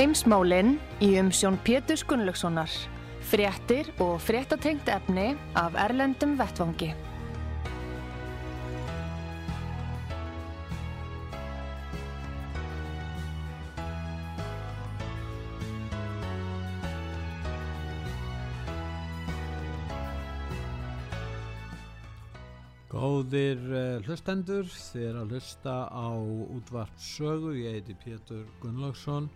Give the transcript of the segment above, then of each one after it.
Heimsmálinn í umsjón Pétur Gunnlaugssonar. Fréttir og fréttatengt efni af Erlendum Vettvangi. Góðir uh, hlustendur, þið er að hlusta á útvart sögu, ég heiti Pétur Gunnlaugsson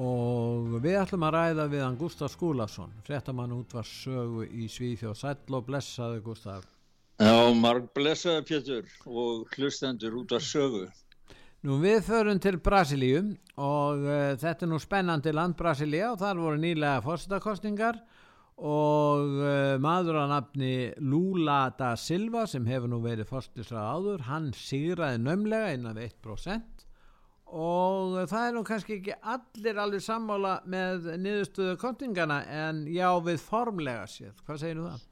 og við ætlum að ræða við hann Gustaf Skúlason, fréttamann útvart sögu í Svíþjóð. Sæll og blessaði Gustaf. Já, marg blessaði Pétur og hlustendur útvart sögu. Nú við förum til Brasilíu og uh, þetta er nú spennandi land Brasilia og þar voru nýlega fórstakostningar og uh, maður á nafni Lula da Silva sem hefur nú verið fórstisrað áður hann sigraði nömlega innan 1% og það er nú kannski ekki allir alveg sammála með niðurstöðu kontingana en já við formlega séð, hvað segir þú það?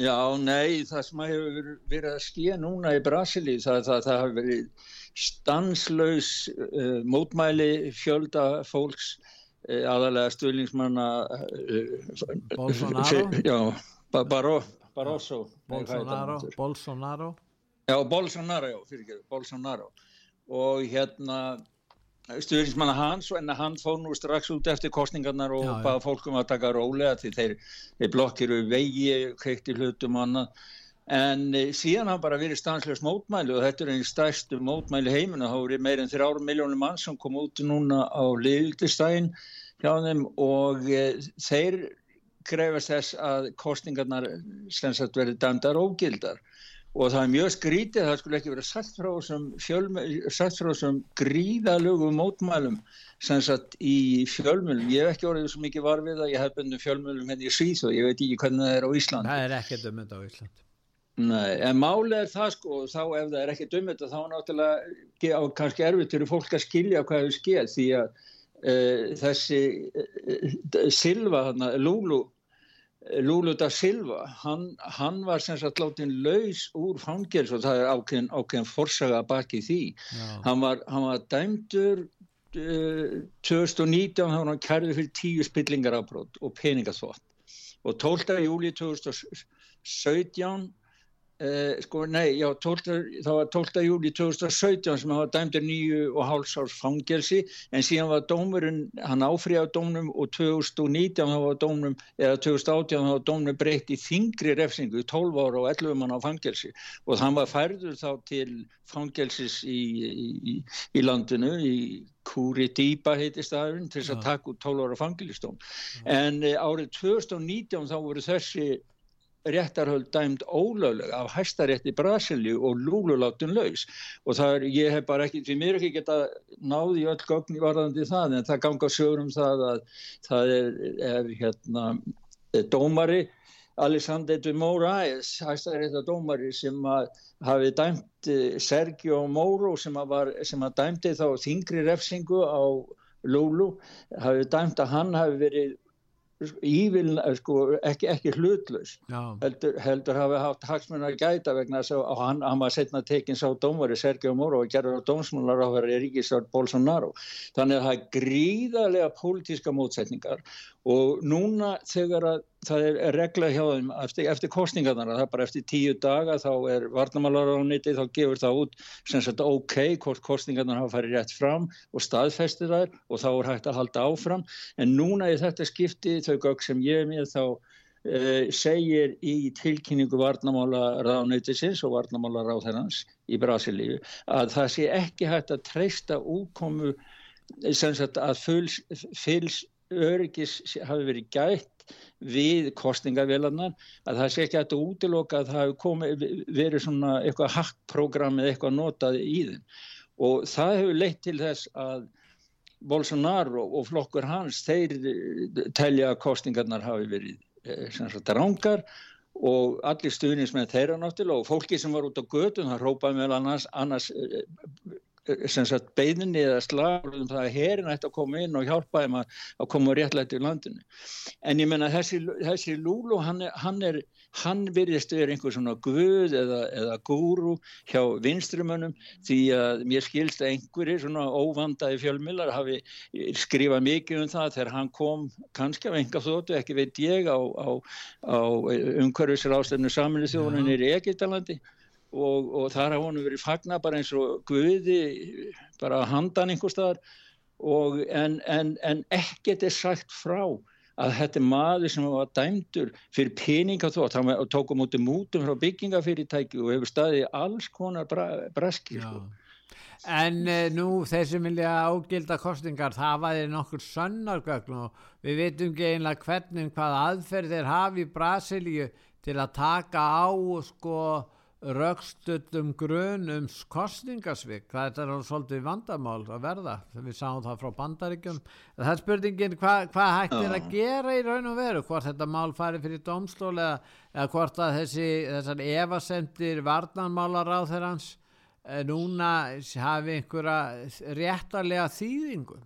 Já, nei, það sem hefur verið að skýja núna í Brasili það, það, það hefur verið stanslaus uh, mótmæli fjölda fólks Eh, aðalega stuðlingsmanna eh, Bolsonaro? Já, Baró, Barroso. Bolsonaro Bolsonaro. Já, Bolsonaro, já, fyrir ekki Bolsonaro. Og hérna stuðlingsmanna hans en hann fóð nú strax út eftir kostningarnar og já, baða fólkum að taka rólega því þeir, þeir blokkiru vegi í hlutum og annað. En e, síðan hafa bara verið stanslega mótmæli og þetta er einn stærstu mótmæli heiminu þá er meirinn þrjára miljónum mann sem kom út núna á liðildistægin hjá þeim og e, þeir krefast þess að kostningarnar slensast verið dæmdar og ógildar og það er mjög skrítið það skulle ekki verið sagt frá þessum gríðalögum mótmælum sem sagt í fjölmjölum ég hef ekki orðið svo mikið varfið að ég hef bundið fjölmjölum henni hérna í Svíð og ég veit ekki hvernig það er á Ísland Það er ekkert um þetta á Ísland Nei, en máli er það sko, þá ef það er ekki dömut þá er náttúrulega kannski erfitt fyrir fólk að skilja hvað hefur skeið því að uh, þessi uh, Silva, hana, Lulu Lulu da Silva hann, hann var sem sagt látin laus úr fangils og það er ákveðin, ákveðin forsaga baki því hann var, hann var dæmdur uh, 2019 hann var kærið fyrir tíu spillingar afbrót og peningaþvott og 12. júli 2017 Eh, sko nei, já, 12, það var 12. júli 2017 sem hann var dæmdur nýju og hálsárs fangelsi en síðan var dómurinn, hann áfriðað dómnum og 2019 það var dómnum, eða 2018 það var dómnum breytt í þingri refsingu, 12 ára og 11 mann á fangelsi. Og hann var færður þá til fangelsis í, í, í landinu, í Kúri Dýpa heiti staðurinn til þess að taka út 12 ára fangilistóm en e, árið 2019 þá voru þessi réttarhöld dæmt ólögleg af hæstarétti Brasilíu og lúluláttun laus. Og það er, ég hef bara ekki, því mér ekki geta náði öll gögn í varðandi það en það ganga sögur um það að það er, er hérna dómari Alexander de Moraes hæstarétta dómari sem að hafi dæmt eh, Sergio Moro sem að, var, sem að dæmti þá þingri refsingu á Lúlu hafi dæmt að hann hafi verið Ívil, sko, ekki, ekki hlutlaus. Heldur, heldur hafi haft hagsmun að gæta vegna þess að hann, hann var setna tekinn sá dómari Sergio Moro og gerður á dómsmálar á hverju Ríkisvart Bolsonaro. Þannig að það er gríðarlega pólitíska mótsetningar og núna þegar að það er regla hjá þeim eftir, eftir kostningarnar það er bara eftir tíu daga þá er varnamálar á nýtti þá gefur það út sem sagt ok hvort kostningarnar hafa farið rétt fram og staðfestir þær og þá er hægt að halda áfram. En núna í þetta skipti þau gögg sem ég er með þá uh, segir í tilkynningu varnamála ráðnöytisins og varnamála ráðherrans í Brasilíu að það sé ekki hægt að treysta útkomu sem sagt að fylls öryggis hafi verið gætt við kostningavélarnar að það sé ekki að þetta útiloka að það hafi komið, verið svona eitthvað hackprogram eða eitthvað notað í þinn og það hefur leitt til þess að Bolsonaro og flokkur hans þeir telja að kostningarnar hafi verið sagt, rángar og allir stuðnismenn þeirra náttúrulega og fólki sem var út á gödun það rópaði með annars, annars sagt, beininni eða slagum það að herin ætti að koma inn og hjálpa þeim að, að koma réttlætt í landinu. En ég menna þessi, þessi Lúlu hann hann er hann virðist verið einhver svona guð eða, eða gúru hjá vinstrumönnum því að mér skilst að einhverjir svona óvandaði fjölmillar hafi skrifað mikið um það þegar hann kom kannski af enga þóttu, ekki veit ég á, á, á umhverfisrástefnu samilu þjóðunir í Egiptalandi og, og þar hafa hann verið fagna bara eins og guði bara handan einhver staðar. Og en, en, en ekkert er sagt frá að þetta er maður sem var dæmdur fyrir peningaþótt og tók á móti mútum frá byggingafyrirtæki og hefur staðið alls konar bra, braski sko. En uh, nú þeir sem vilja ágilda kostingar það var þeir nokkur sönnargögn og við veitum ekki einlega hvernig hvað aðferð þeir hafi í Brasilíu til að taka á sko rögstutum grun um kostningasvík það er svolítið vandamál að verða. Við sáum það frá bandaríkjum. Það er spurningin hvað hva hægt er að gera í raun og veru, hvort þetta mál fari fyrir domstól eða, eða hvort að þessi þessar evasendir varnanmálar á þeirrans eh, núna hafi einhverja réttarlega þýðingu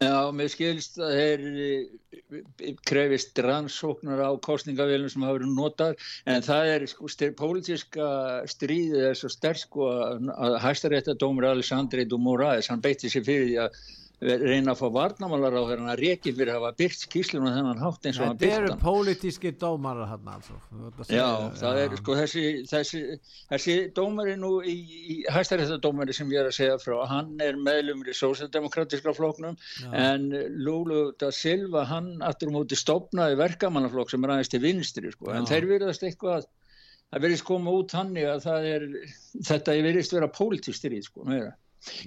Já, mér skilst að þeir eh, krefist rannsóknar á kostningavélum sem hafa verið notað en það er sko styr, pólitíska stríðið er svo sterk sko að hæstaréttadómur Alessandri Dumoraes, hann beitti sér fyrir því að reyna að fá varnamálar á þeirra að reykið fyrir að hafa byrkt skýslunum þennan hátt eins og hann byrkt hann. Þetta eru pólitíski dómarar hann altså. Já, það ja. er sko þessi, þessi, þessi dómari nú í, í hæstaréttadómari sem ég er að segja frá, hann er meðlumur í sósildemokratiska floknum Já. en Lúlu da Silva hann aftur um úti stopnaði verkamannaflokk sem er aðeins til vinstri sko, en Já. þeir verðast eitthvað það verðist koma út hann í að er, þetta verðist vera pólitístirið sko, meira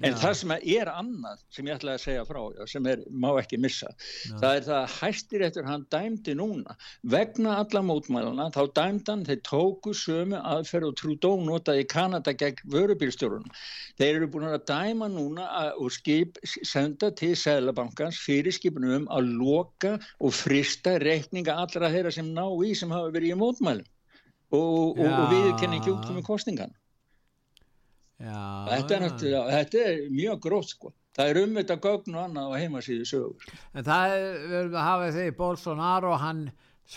en Já. það sem er annað sem ég ætlaði að segja frá sem er, má ekki missa Já. það er það að hættir eftir hann dæmdi núna vegna alla mótmæluna þá dæmdan þeir tóku sömu aðferð og Trúdó notaði Kanada gegn vörubílstjórunum þeir eru búin að dæma núna að, og skip senda til Sælabankans fyrir skipunum um að loka og frista reikninga allra þeirra sem ná í sem hafa verið í mótmælum og, og, og viðkenni ekki út með kostingan Já, þetta, er ja. þetta er mjög grótt sko. Það er um þetta gögn og annað á heimasíðu sögur en það er að hafa því Bolsonaro hann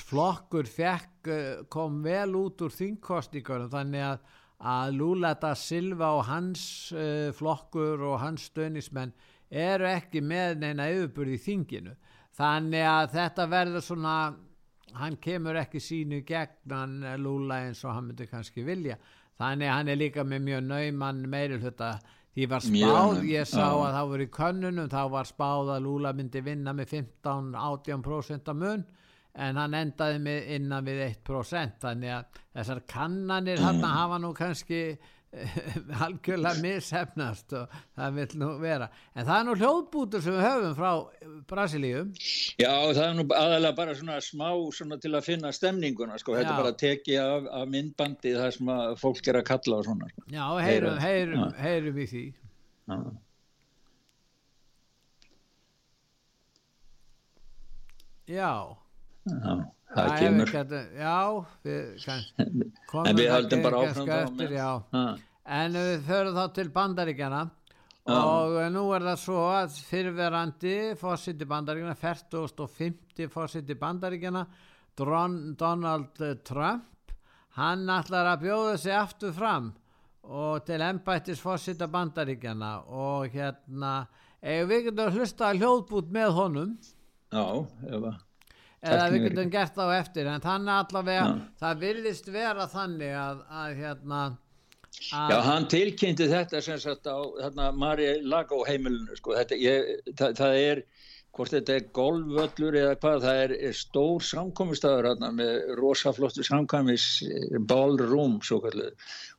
flokkur fekk eh, kom vel út úr þingkostíkunum þannig að, að Lula da Silva og hans uh, flokkur og hans stönismenn eru ekki með neina auðburði í þinginu. Þannig að þetta verður svona hann kemur ekki sínu gegnan Lula eins og hann myndi kannski vilja þannig að hann er líka með mjög naumann meiri hluta því var spáð, ég sá að það voru í könnunum þá var spáð að Lula myndi vinna með 15-18% af mun en hann endaði með innan við 1% þannig að þessar kannanir hann hafa nú kannski halkjöla missefnast og það vil nú vera. En það er nú hljóðbútur sem við höfum frá Brasilíum Já það er nú aðalega bara svona smá svona til að finna stemninguna sko, þetta er bara að tekja af, af myndbandi það sem fólk er að kalla og svona sko. Já, heyrum, heyrum, heyrum við því. Já. Já Já það Æ, kemur. geta, já við, en við höldum bara áfram eftir, en við förum þá til bandaríkjana og nú er það svo að fyrirverandi fórsiti bandaríkjana 4050 fórsiti bandaríkjana Donald Trump hann ætlar að bjóða sig aftur fram og til ennbættis fórsita bandaríkjana og hérna við getum hlusta hljóðbút með honum? Já, ef að eða við getum gert á eftir en þannig allavega ja. það virðist vera þannig að, að hérna að Já, hann tilkynnti þetta sem sagt á þarna Mari Lagó heimilinu sko, þetta, ég, það, það er hvort þetta er golfvöllur eða hvað, það er, er stór samkomistæður hérna með rosaflottu samkvæmis ballroom svo kallu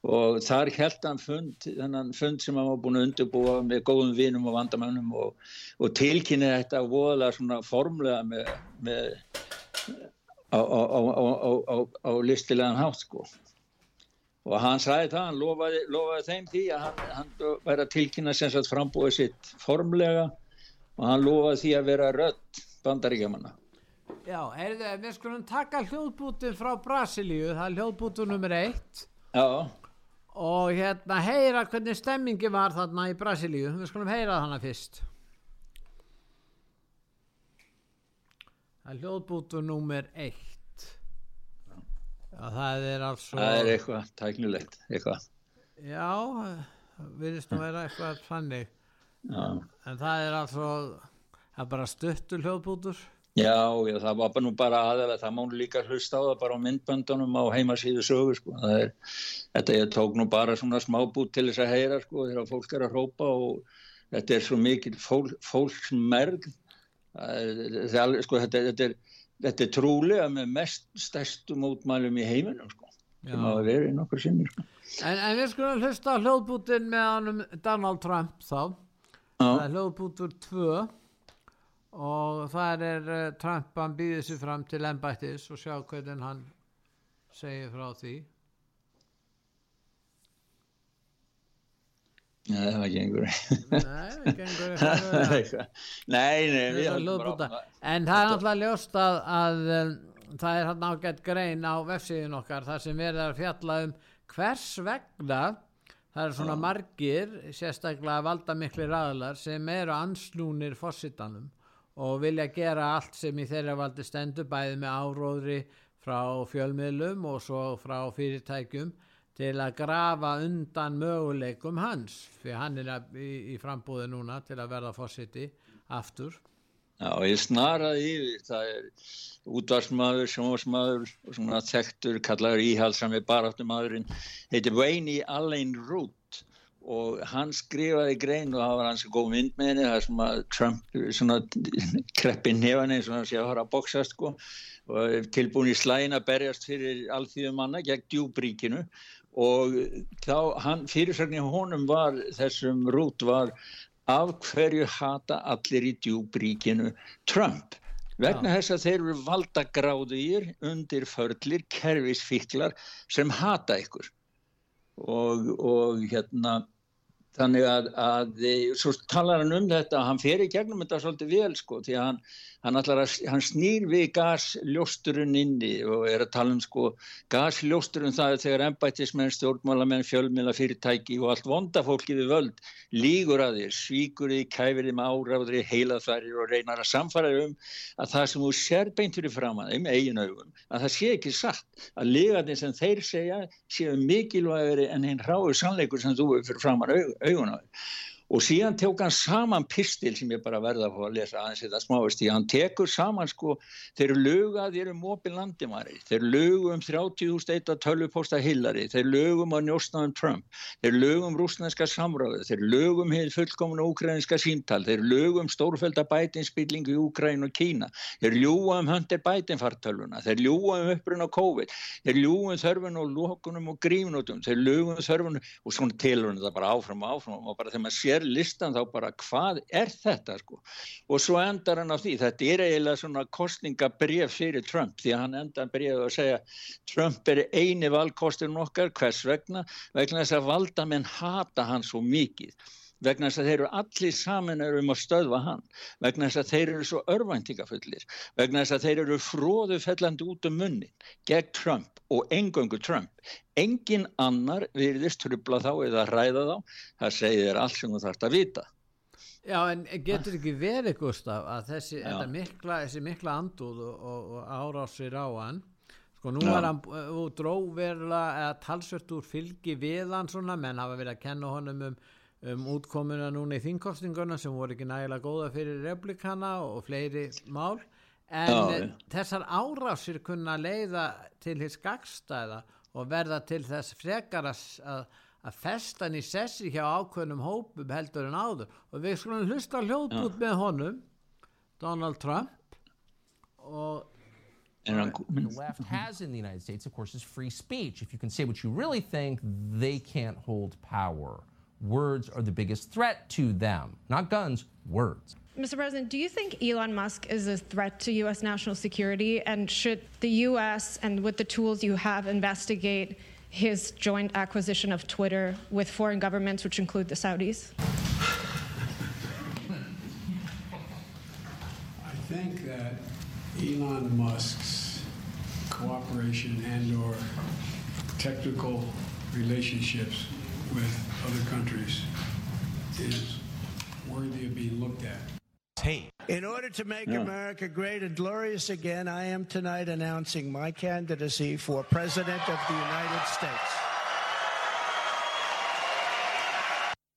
og þar held hann fund, þennan fund sem hann var búin að undirbúa með góðum vinum og vandamönnum og, og tilkynni þetta voðalega svona formlega með, með á, á, á, á listilegan hátt sko. Og hann sæði það, hann lofaði, lofaði þeim því að hann, hann væri að tilkynna sem sagt frambúið sitt formlega og hann lofaði því að vera rött bandaríkjamanna. Já, heyrðu, við skulum taka hljóðbútin frá Brasilíu, það er hljóðbútin nummer eitt. Já. Og hérna heyra hvernig stemmingi var þarna í Brasilíu, við skulum heyra þannig fyrst. Það er hljóðbútin nummer eitt. Já, það er alveg... Það er eitthvað tæknulegt, eitthvað. Já, við erum að vera eitthvað fannig. En það er alltaf, það er bara stuttur hljóðbútur? Já, já, það var bara nú bara aðeins, það mánu líka hlusta á það bara á myndböndunum á heimasíðu sögu, sko. Er, þetta ég tók nú bara svona smábút til þess að heyra, sko, þegar fólk er að hrópa og þetta er svo mikil fól, fólksmerg, sko, þetta, þetta, er, þetta er trúlega með mest stærstu mótmælum í heiminum, sko, sem hafa verið nokkur sinni, sko. En, en við skulum hlusta á hljóðbútin með Donald Trump þá það er hljóðbútur 2 og það er uh, Trump hann býðið sér fram til ennbættis og sjá hvernig hann segir frá því. Nei, það var ekki einhverju Nei, ekki einhverju Nei, nei En það er náttúrulega ljóst að, að um, það er hann ágætt grein á vefsíðin okkar þar sem verður að fjalla um hvers vegna það eru svona margir sérstaklega valdamikli ræðlar sem eru anslúnir fósittanum og vilja gera allt sem í þeirra valdi stendur bæði með áróðri frá fjölmiðlum og svo frá fyrirtækjum til að grafa undan möguleikum hans fyrir hann er í, í frambúði núna til að verða fósitti aftur Já, ég snaraði yfir, það er útvarsmaður, sjómasmaður og svona þektur, kallaður íhalsami baráttumadurinn, heitir Wayne Allen Root og hann skrifaði grein og það var hans góð mynd með henni, það er svona Trump, svona kreppi nefaninn, svona sé að fara að boksa sko og tilbúin í slægin að berjast fyrir allþýðum manna gegn djúbríkinu og þá, hann, fyrirsögnin honum var, þessum Root var af hverju hata allir í djúbríkinu Trump? Vegna þess að þeir eru valdagráðir undir förlir, kerfisfiklar sem hata ykkur. Og, og hérna þannig að, að svo talar hann um þetta hann fer í gegnum þetta svolítið vel sko því að hann, hann, að, hann snýr við gasljósturinn inni og er að tala um sko gasljósturinn það er þegar ennbættismenn, stjórnmálamenn, fjölmjöla fyrirtæki og allt vonda fólkið við völd lígur að þér, svíkur þið, kæfir þið með áráðri, heilaþværir og reynar að samfara um að það sem þú sér beint fyrir fram að þeim, eigin augum að það sé ekki satt, að ligarnir sem þeir segja séu mikilvægri en hinn ráður sannleikur sem þú fyrir fram að aug augun á þér og síðan tók hann saman pistil sem ég bara verða að lesa aðeins þetta smáist í, hann tekur saman sko þeir lögu að þeir um opin landimari þeir lögu um 30.000 eitt að tölvupósta Hillary, þeir lögu um að njósta um Trump, þeir lögu um rúsnænska samráðu, þeir lögu um hefð fullkomna úkrænska síntal, þeir lögu um stórfælda bætinspillingu í Úkræn og Kína, þeir ljúa um höndir bætinfartölvuna, þeir ljúa um upprun á COVID, þeir ljúa um þörfun og lókunum og grífnótum, þeir lögu um þörfun og svona sér listan þá bara hvað er þetta sko? Og svo endar hann á því þetta er eiginlega svona kostningabref fyrir Trump því að hann endar brefið að segja Trump er eini valkosturinn okkar hvers vegna? Vegna þess að valdamenn hata hann svo mikið vegna þess að þeir eru allir saman um að stöðva hann, vegna þess að þeir eru svo örvæntingafullir, vegna þess að þeir eru fróðufellandi út um munnin gegn Trump og engöngu Trump. Engin annar virðist trubla þá eða ræða þá, það segir allt sem þú þarfst að vita. Já, en getur ekki verið, Gustaf, að þessi mikla, mikla andúð og, og, og árásir á hann, sko nú er hann úr dróverla eða talsvört úr fylgi við hann svona, menn hafa verið að kenna honum um um útkomuna núna í þingkostinguna sem voru ekki nægilega góða fyrir replikana og fleiri mál. En Já, þessar árásir kunna leiða til hins gagstæða og verða til þess frekar að, að festan í sessi hjá ákveðnum hópum heldur en áður. Og við skulum hlusta hljóðbút með honum Donald Trump. Og the left has in the United States, of course, is free speech. If you can say what you really think, they can't hold power. Words are the biggest threat to them, not guns, words. Mr. President, do you think Elon Musk is a threat to U.S. national security? And should the U.S. and with the tools you have investigate his joint acquisition of Twitter with foreign governments, which include the Saudis? I think that Elon Musk's cooperation and or technical relationships with other countries is worthy of being looked at. In order to make America great and glorious again, I am tonight announcing my candidacy for President of the United States.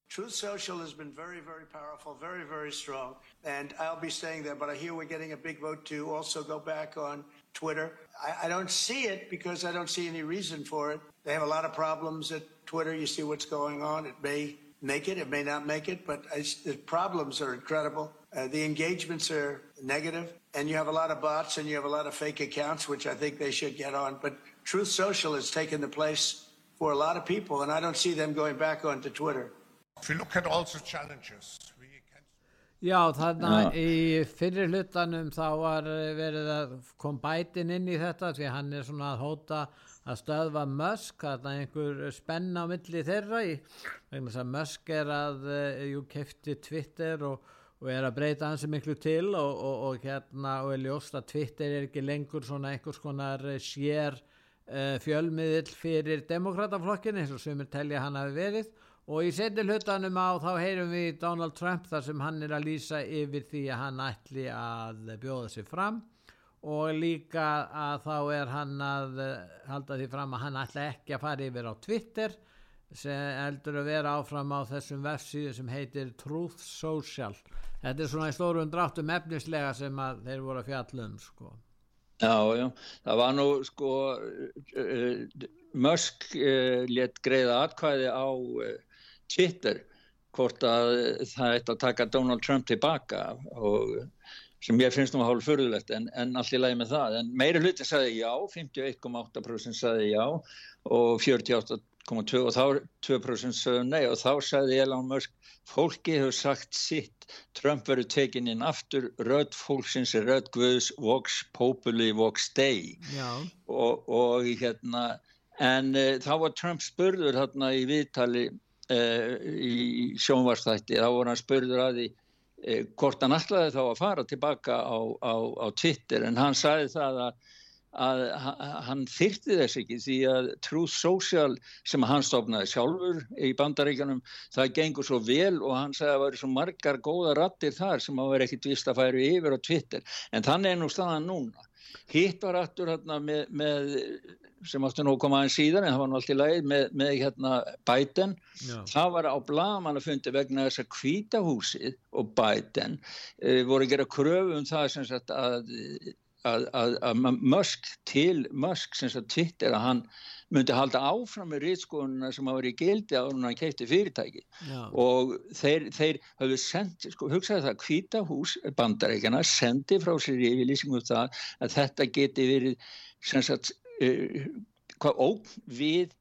Truth Social has been very, very powerful, very, very strong, and I'll be saying that. But I hear we're getting a big vote to also go back on Twitter. I, I don't see it because I don't see any reason for it. They have a lot of problems at Twitter. You see what's going on. It may make it, it may not make it, but I, the problems are incredible. Uh, the engagements are negative, and you have a lot of bots and you have a lot of fake accounts, which I think they should get on. But Truth Social has taken the place for a lot of people, and I don't see them going back onto Twitter. If we look at all the challenges, we can... Já, þannig að í fyrir hlutanum þá var eh, verið að kom bætin inn í þetta því hann er svona að hóta að stöðva Musk, að einhver spenna á milli þeirra í, vegna þess að Musk er að, uh, jú, kefti Twitter og, og er að breyta hansi miklu til og, og, og hérna og er ljóst að Twitter er ekki lengur svona einhvers konar sér uh, fjölmiðil fyrir demokrataflokkin eins og sem er telja hann hafi verið. Og í setni hlutanum á þá heyrum við Donald Trump þar sem hann er að lýsa yfir því að hann ætli að bjóða sig fram og líka að þá er hann að halda því fram að hann ætla ekki að fara yfir á Twitter sem heldur að vera áfram á þessum vefsíðu sem heitir Truth Social þetta er svona í stórum dráttum efnislega sem að þeir voru að fjallum sko. Já, já, það var nú sko uh, Musk uh, let greiða atkvæði á uh, Twitter hvort að það ætti að taka Donald Trump tilbaka og sem ég finnst nú að hálfa förðulegt en, en allt í lagi með það. En meiri hluti sagði já, 51,8% sagði já og 48,2% og þá 2% sagði nei. Og þá sagði Elon Musk fólki hefur sagt sitt. Trump verður tekin inn aftur. Rödd fólksins er rödd Guðs vox populi vox dei. Og, og hérna en uh, þá var Trump spurður hérna í viðtali uh, í sjónvarstætti þá voru hann spurður að því hvort hann ætlaði þá að fara tilbaka á, á, á Twitter en hann sagði það að að hann þyrti þess ekki því að Truth Social sem hann stofnaði sjálfur í bandaríkanum það gengur svo vel og hann sagði að það væri svo margar góða rattir þar sem að vera ekkit vist að færu yfir á Twitter. En þannig er nú staðan núna hitt var aftur hérna með, með sem áttu nú að koma aðeins síðan en það var nú allt í lagi með, með hérna Biden Já. það var á blagamannafundi vegna þess að kvítahúsið og Biden e, voru að gera kröfu um það sem sagt að Að, að, að Musk til Musk sem svo Twitter að hann myndi halda áfram með rýtskónuna sem hafa verið gildi á hann keipti fyrirtæki Já. og þeir, þeir hafðu sendt, sko, hugsaði það kvítahús bandarækjana sendi frá sér yfirlýsingum um það að þetta geti verið sem sagt uh, hvað óg við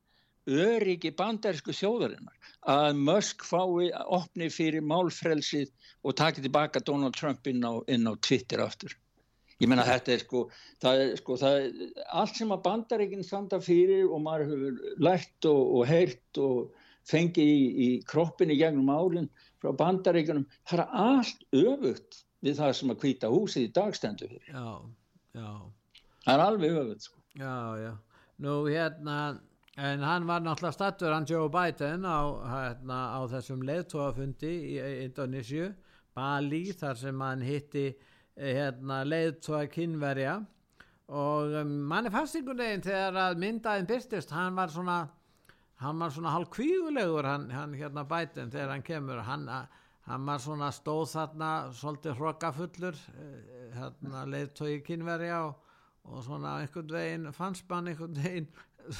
öryggi bandarísku þjóðarinnar. Að Musk fái opni fyrir málfrelsið og taki tilbaka Donald Trump inn á, inn á Twitter aftur Ég menna þetta er sko, það er sko, það er allt sem að bandaríkinn standa fyrir og maður hefur lært og, og heyrt og fengið í, í kroppinni gegnum álinn frá bandaríkunum, það er allt öfugt við það sem að hvita húsið í dagstendu fyrir. Já, já. Það er alveg öfugt sko. Já, já. Nú hérna, en hann var náttúrulega stattur, hann Joe Biden á, hérna, á þessum leðtóafundi í Indonésiu, Bali, þar sem hann hitti hérna, leiðtóa kynverja og um, manni fannst einhvern veginn þegar að myndaðin byrstist hann var svona hann var svona hálf kvígulegur hann, hann hérna bætin þegar hann kemur. Hann, hann var svona stóð þarna svolítið hrokafullur eh, hérna leiðtói kynverja og, og svona einhvern veginn fannst mann einhvern veginn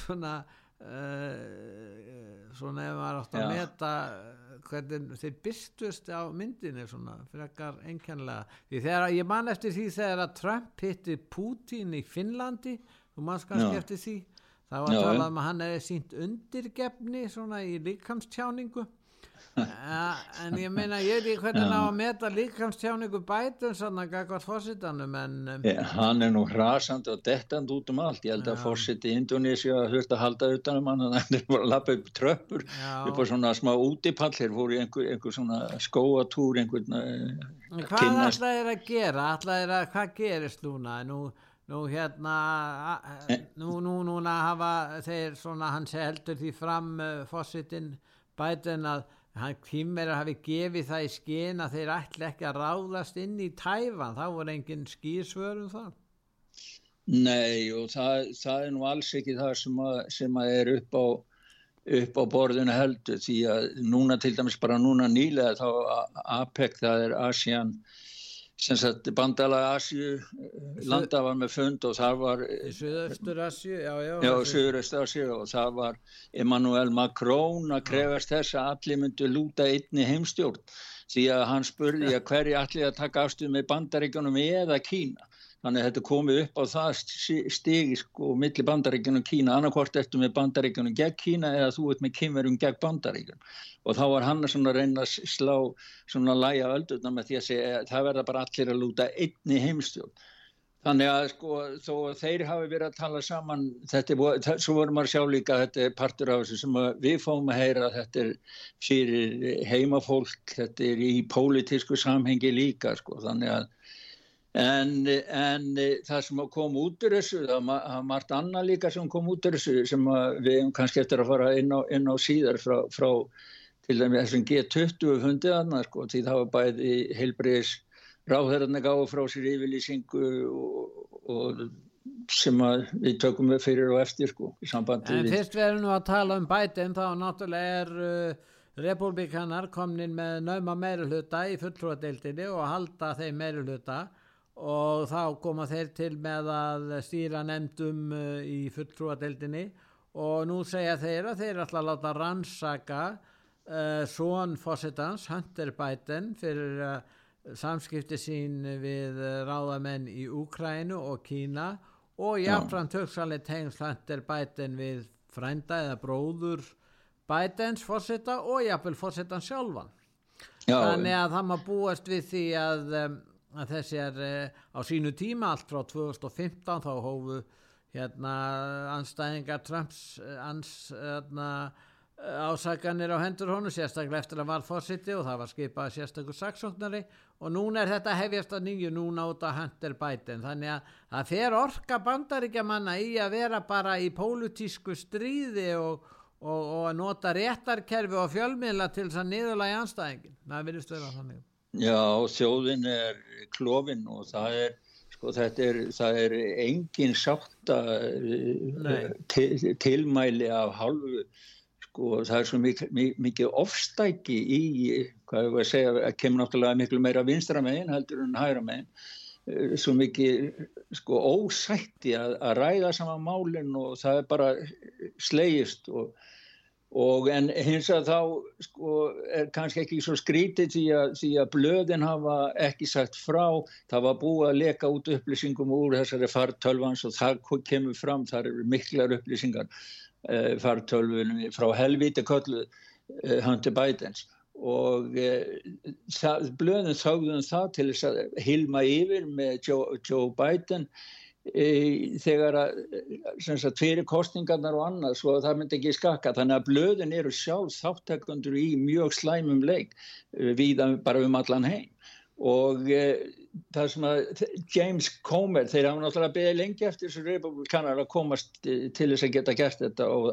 svona uh, svona ef maður átt að Já. meta hvernig þeir byrstust á myndinni svona frekar einkennlega því þegar ég man eftir því þegar að Trump hitti Putin í Finnlandi þú manns kannski Já. eftir því það var talað já. um að hann hefði sínt undirgefni svona í líkamstjáningu Ja, en ég meina ég veit ekki hvernig Já. ná að meta líkamstjáningu bætum svona gagvart fórsitanum en um, Eh, Hann er nú hrasandi og dettandi út um allt. Ég held að fórseti í Indonési að þurft að halda utanum hann að hann er bara að lappa upp tröppur Já. upp á svona smá útipall. Þeir fóru í einhver, einhver svona skóatúr, einhvern En uh, Hvað ætla þeir að gera? Ætla þeir að, hvað gerist núna? Nú, nú hérna, Eh. nú, nú, núna hafa þeir svona, hann sé heldur því fram uh, fósitinn bætun að hann kýmverið hafi gefið það í skinn að þeir ætla ekki að ráðast inn í tæfan, þá voru engin skýrsvör um það. Nei og það, það er nú alls ekki það sem að, sem að er upp á, upp á borðinu heldur því að núna til dæmis bara núna nýlega þá APEC það er ASEAN bandalega Asju landa var með fund og það var Í Suðaustur Asju, já, já. Já, Suðurist Asju og það var Emmanuel Macron að krefast þess að allir myndu lúta einni heimstjórn því að hann spurði að hverju allir að taka afstuð með bandaríkjunum eða Kína. Þannig að þetta komið upp á það stigi sko milli bandaríkjunum Kína, annarkvort ertu með bandaríkjunum gegn Kína eða þú ert með kynverum gegn bandaríkjunum. Og þá var hann að reyna að slá svona læja öldurna með því að segja að það verða bara allir að lúta einni heimstjórn. Þannig að sko þó þeir hafi verið að tala saman, þetta er, svo vorum maður að sjá líka að þetta er partur af þessu sem við fáum að heyra að þetta er fyrir heimafólk, þetta er í pólitísku samhengi líka sko þannig að en, en það sem kom út úr þessu, það var margt annað líka sem kom út úr þessu sem að við hefum kannski eftir að fara inn á, inn á síðar frá, frá til dæmi þessum G20 fundið annað sko því það var bæði heilbriðis ráðherrarna gáðu frá sér yfirlýsingu og, og sem við tökum við fyrir og eftir sko í sambandi En við fyrst við erum nú að tala um bætin þá náttúrulega er uh, republikanar komnin með nauma meiruluta í fulltrúadeildinni og halda þeim meiruluta og þá koma þeir til með að stýra nefndum uh, í fulltrúadeildinni. Og nú segja þeir að þeir ætla að láta rannsaka uh, svon fósitans, Hunter Biden fyrir uh, samskipti sín við uh, ráðamenn í Úkrænu og Kína. Og jáfnframt hugsanlega tengsl Hunter Biden við frænda eða bróður Bidens fósita og jáfnvel fósitan sjálfan. Já, þannig að það má búast við því að, um, þessi er uh, á sínu tíma allt frá 2015 þá hófu hérna anstæðingar Trumps uh, ans, hérna, uh, ásakanir á hendur honu sérstaklega eftir að var fósiti og það var skipað sérstakur saksóknari. Og núna er þetta hefjast að nýju núna út á Hunter Biden. Þannig að það fer orka bandaríkja manna í að vera bara í pólutísku stríði og og, og að nota réttarkerfi og fjölmiðla til þess að niðurlægi anstæðingin það virðist vera þannig Já, þjóðin er klófin og það er, sko, þetta er, það er engin sátta Nei. til, tilmæli af hálfu, sko, það er svo mikið, mikið ofstæki í, hvað ég var að segja, að kemur náttúrulega miklu meira vinstra megin heldur en hægra megin, Eh, svo mikið, sko, ósætti að, að ræða saman málinn og það er bara slegist og Og en hins að þá sko, er kannski ekki svo skrítið því að, því að blöðin hafa ekki sagt frá, það var búið að leka út upplýsingum úr þessari fartölvans og það kemur fram, það eru miklar upplýsingar eh, fartölvunum frá helviti köllu eh, Hunter Bidens. Og eh, það, blöðin þáðum það til þess að hilma yfir með Joe, Joe Biden. e, þegar að fyrir kostningarnar og annað svo að það myndi ekki skakka. Þannig að blöðin eru sjálf þáttekundur í mjög slæmum leik e, við bara um allan heim. Og e, það sem að James Comer, þeir hafa náttúrulega beðið lengi eftir þessu republikanar að komast e, til þess að geta gert þetta og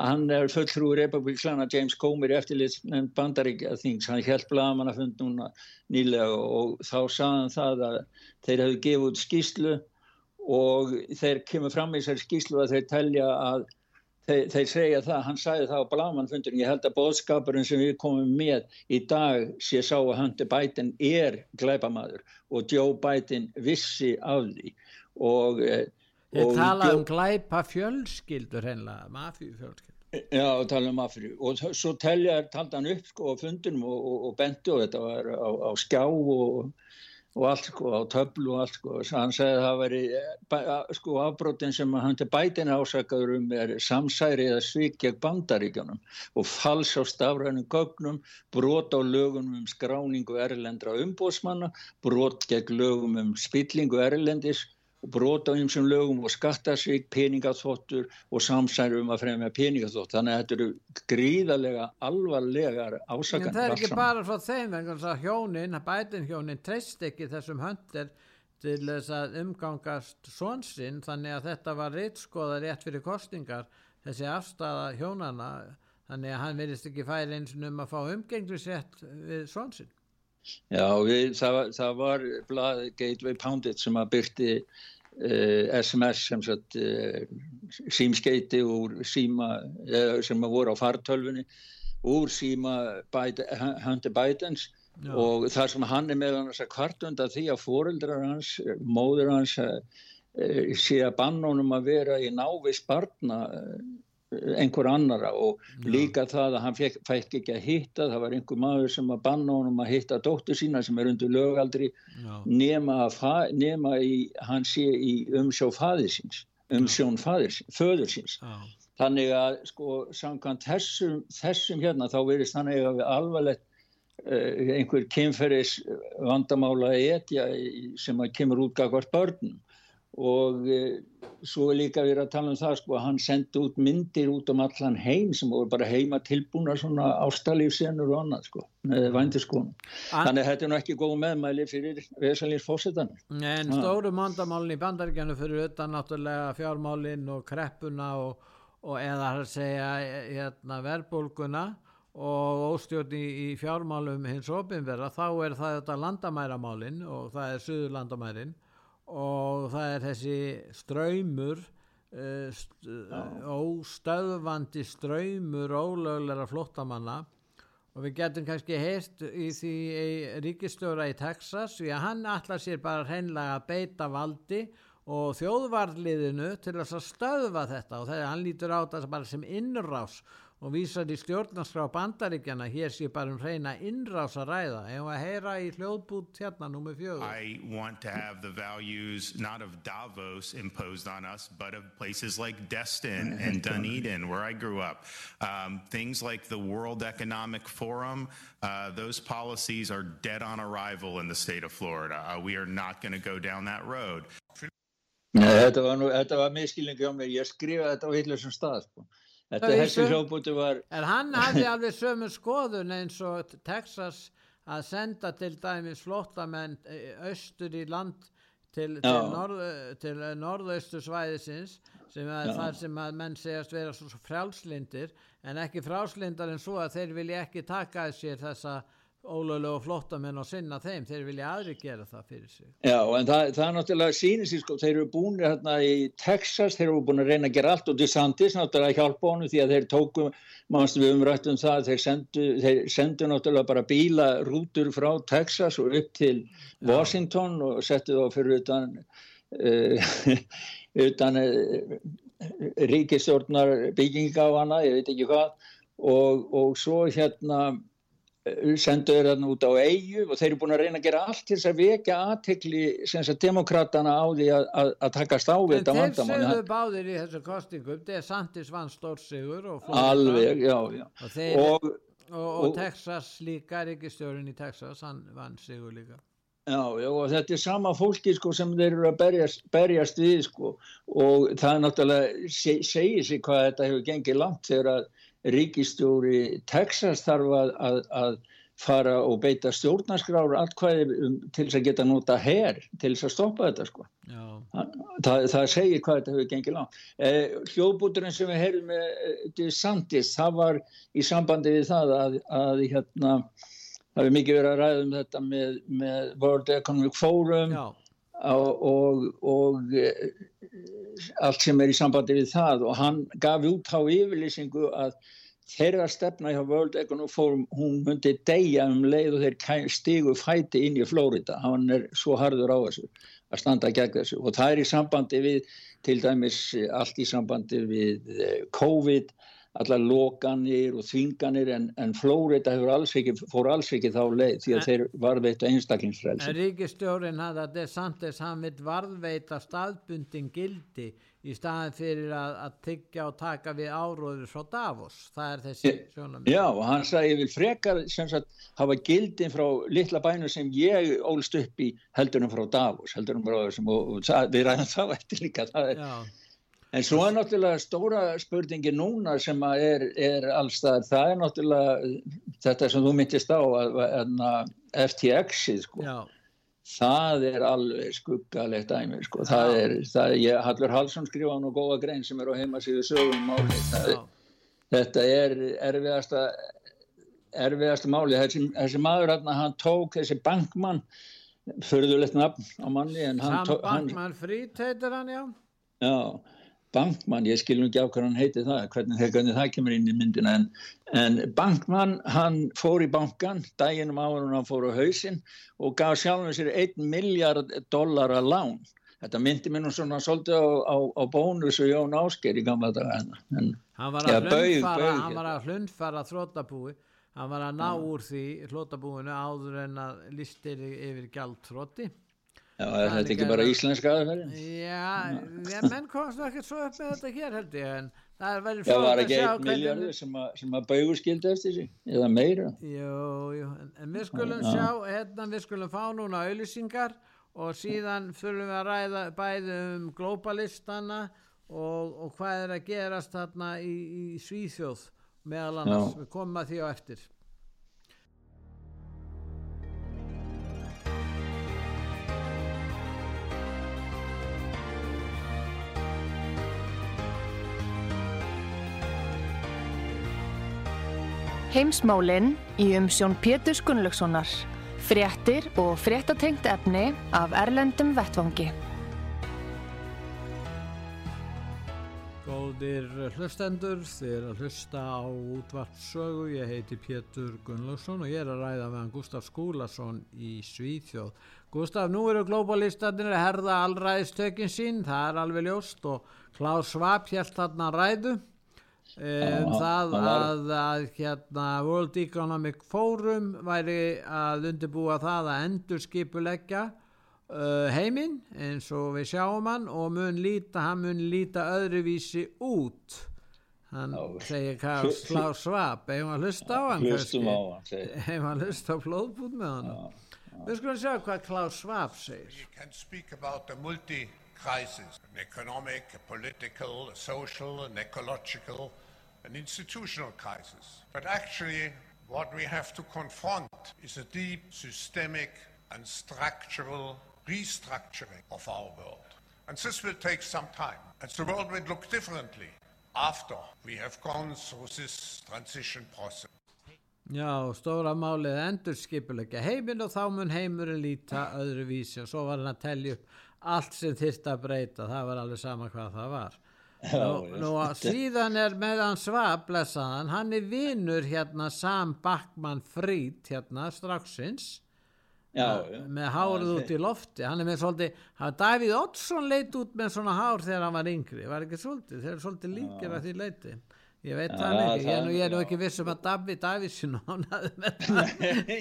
hann er fulltrúi republikana James Comer eftirlits nefnd bandaríkja þings, hann held blaman að fund núna nýlega og þá sagðan það að þeir hefðu gefið út skýslu og þeir kemur fram í þessari skýslu að þeir telja að þeir, þeir segja það, hann sagði það á Blamanfundurinn, ég held að bóðskapurinn sem við komum með í dag sé sá að Hunter Biden er glæpamaður og Joe Biden vissi af því. Og, Þeir og tala um glæpa fjölskyldur hennilega, mafíu fjölskyldur Já, tala um Afríu og svo telja, talda hann upp sko á fundunum og, og, og benti og þetta var á, á skjá og, og allt sko, á töflu og allt sko, hann segði að það veri sko afbrotin sem hann til bætin ásakaður um er samsæri eða svík gegn bandaríkjanum og fals á stafrænum gögnum, brot á lögum um skráningu erlendra umbóðsmanna, brot gegn lögum um spillingu erlendis brota um sem lögum og skattasvík, peningaþvottur og samsæru um að fremja peningaþvott. Þannig að þetta eru gríðarlega alvarlegar ásakan. En það er ekki bara frá þeim, en hjónin, bætin hjónin, treyst ekki þessum höndir til þess að umgangast svonsinn, þannig að þetta var reittskoða rétt fyrir kostingar, þessi afstæða hjónana, þannig að hann verðist ekki færi eins og um að fá umgenglisrétt við svonsinn. Já, við, það, það var blað Gateway Poundit sem að byrti uh, SMS sem sagt uh, símskeiti úr síma uh, sem að voru á fartölfunni úr síma Hunter Bidens Já. og þar sem hann er með hann að kvartunda því að fóreldrar hans, móður hans sé að bannónum að vera í návist barna einhver annara og líka það að hann fekk, fekk ekki að hitta það var einhver maður sem að banna honum að hitta dóttur sína sem er undir lögaldri nema, að, nema í, hann sé í umsjó faðirsins umsjón föðursins Já. þannig að sko samkvæmt þessum, þessum hérna þá verist hann eiga við alvarlegt uh, einhver kynferðis vandamála etja sem að kemur út gagvart börnum og e, svo er líka verið að tala um það sko að hann sendi út myndir út um allan heim sem voru bara heima tilbúna svona ástalífsenur og annað sko með vændiskonu. Þannig að þetta er nú ekki góð meðmæli fyrir vesalins fósittanir. En stóru mandamálin í bandaríkjanu fyrir utan náttúrulega fjármálin og kreppuna og, og eða að segja hérna, verbulguna og óstjórn í, í fjármálum hins ofinverða þá er það þetta landamæramálin og það er suðurlandamærin og það er þessi ströymur uh, st óstöðvandi ströymur ólöglara flottamanna og við getum kannski heilt í því ríkistjóra í Texas því að hann allar sér bara hreinlega að beita valdi og þjóðvarliðinu til að stöðva þetta. Og þegar hann lítur á þetta bara sem innrás og vísar í stjórnarskrá bandaríkjana hér sé bara um reyna innrás að ræða. Ef að heyra í hljóðbút hérna nummið fjögur? I want to have the values not of Davos imposed on us but of places like Destin and Dunedin where I grew up. Um, things like the World Economic Forum uh, those policies are dead on arrival in the state of Florida. Uh, we are not going to go down that road. Nei, þetta var, var miskilningi á mér. Ég skrifaði þetta á hillusum stað sko Þetta hessi hljóðbúti var... En hann hafði alveg sömu skoðun eins og Texas að senda til dæmis flottamenn austur í land til, til, norð, til norðaustu svæðisins sem að þar sem að menn segjast vera svo frjálslindir en ekki frjálslindar en svo að þeir vilja ekki taka sér þessa ólölu og flottamenn og sinna þeim. Þeir vilja aðri gera það fyrir sig. Já, en það, það er náttúrulega sínir sín sko, þeir eru búin hérna í Texas þeir eru búin að reyna að gera allt og DeSantis náttúrulega hjálpa honum því að þeir tóku mannstu við umrættum það þeir sendu, þeir sendu náttúrulega bara bílarútur frá Texas og upp til Washington Já. og settu þá fyrir utan uh, utan uh, ríkistjórnar bygginga á hana, ég veit ekki hvað. Og, og svo hérna sendu þeir þarna út á eigu og þeir eru búin að reyna að gera allt til þess að vekja aðtekli demokratana á því að, að, að takast á þetta vandamál. En þeir sögðu báðir í þessu kostingum, er Sandis vann stórsigur og. Alveg, já, já. Og, þeir, og, og, Texas líka, Ríkistjórin í Texas, hann vann sigur líka. Já, já, og þetta er sama fólki sko sem þeir eru að berjast, berjast við sko og það er náttúrulega, segir sig hvað þetta hefur gengið langt þegar að ríkistjóri Texas þarf að, að, að fara og beita stjórnarskráru allkvæði um, til þess að geta nota her til þess að stoppa þetta sko. Það, það segir hvað þetta hefur gengið langt. Eh, hljóðbúturinn sem við heyrðum með eh, Sandis, það var í sambandi við það að, að hérna, það hefur mikið verið að ræða um þetta með, með World Economic Forum og, og, og eh, allt sem er í sambandi við það. Og hann gaf út á yfirlýsingu að þeirra stefna hjá World Economic Forum hún myndi deyja um leið og þeir stígu fæti inn í Flórida hann er svo harður á þessu að standa gegn þessu. Og það er í sambandi við til dæmis allt í sambandi við eh, COVID allar lokanir og þvinganir en, en Flórida alls ekki, fór alls ekki þá leið því að en, þeir varðveita einstaklingsfrelsi. En ríkistjórin hafði að DeSantis hann vill varðveita staðbundin gildi í staðin fyrir að, að tyggja og taka við áróður frá Davos. Það er þessi sjónum. Já, hann sagði ég vil frekar sem sagt hafa gildin frá litla bænu sem ég ólst upp í heldunum frá Davos, heldunum frá þessum og, og, og við ræðum þá eftir líka það er Já En svo er náttúrulega stóra spurningi núna sem er, er allstað, það er náttúrulega þetta sem þú myndist á að, að FTX-ið sko, Já. það er alveg skuggalegt dæmi sko, það er, það, ég, Hallur Hallsson skrifa nú góða grein sem er á heimasíðu sögum máli, það, þetta er erfiðasta, erfiðasta máli, þessi, þessi maður hann tók þessi bankmann, förðulegt nafn á manni. Sam bankmann frít heitir hann, já. Já bankmann, ég skilum ekki á hvað hann heiti það, hvernig, hvernig það kemur inn í myndina en, en bankmann hann fór í bankan, daginum áður hann fór á hausin og gaf sjálfum sér 1 miljard dollara lán. Þetta myndi mér nú svona svolítið á, á, á bónus og Jón Ásker í gamla daga en hann var að að hlundfara þróttabúi hann var að ná úr því hlótabúinu áður en að listir yfir gjaldtrótti Já, er þetta ekki bara íslenska aðferðin? Já, já, menn komast ekki svo upp með þetta hér held ég, en það er verið fróð að sjá. Já, var ekki einn miljardur sem, sem að baugur skildi eftir sig, eða meira? Jú, jú, en, en við skulum já. sjá, hérna við skulum fá núna auðlýsingar og síðan þurfum við að ræða bæði um globalistana og, og hvað er að gerast þarna í, í Svíþjóð meðal annars, já. við komum að því á eftir. Heimsmálinn í umsjón Pétur Gunnlaugssonar. Fréttir og fréttatengt efni af Erlendum Vettvangi. Góðir hlustendur, þið er að hlusta á útvartsögu. Ég heiti Pétur Gunnlaugsson og ég er að ræða meðan Gustaf Skúlason í Svíþjóð. Gustaf, nú eru globalistanir að herða allræðistökin sín, það er alveg ljóst og Klaus Schwab held þarna ræðu um það að, að hérna, World Economic Forum væri að undirbúa það að endur skipuleggja uh, heiminn eins og við sjáum hann og mun líta, hann mun líta öðruvísi út. Hann Já, segir hvað slá svap hefur hann hlust á hann hefur hann hlust á flóðbút með hann við skulum sjá hvað Klaus Schwab segir. You can speak about the multi crisis, an economic, a political, a social, an ecological, an institutional crisis. But actually, what we have to confront is a deep systemic and structural restructuring of our world. And this will take some time. And the world will look differently after we have gone through this transition process. Já, stóra málið endur skipulegja heiminn og þá mun heimurinn líta öðruvísi og svo var hann að tellja upp allt sem þýrt að breyta það var alveg sama hvað það var. Nú, nú síðan er meðan svab blessaðan, hann er vinnur hérna Sam Backman Fried hérna straxins já, já, með hárið út í lofti. Hann er með svolítið, Davíð Oddsson leit út með svona hár þegar hann var yngri. Var ekki svolítið, þeir eru svolítið líkir að því leiti Ég veit það ja, ekki, ég, ég er nú ekki vissum að David Davidsson ánaði með það. Nei,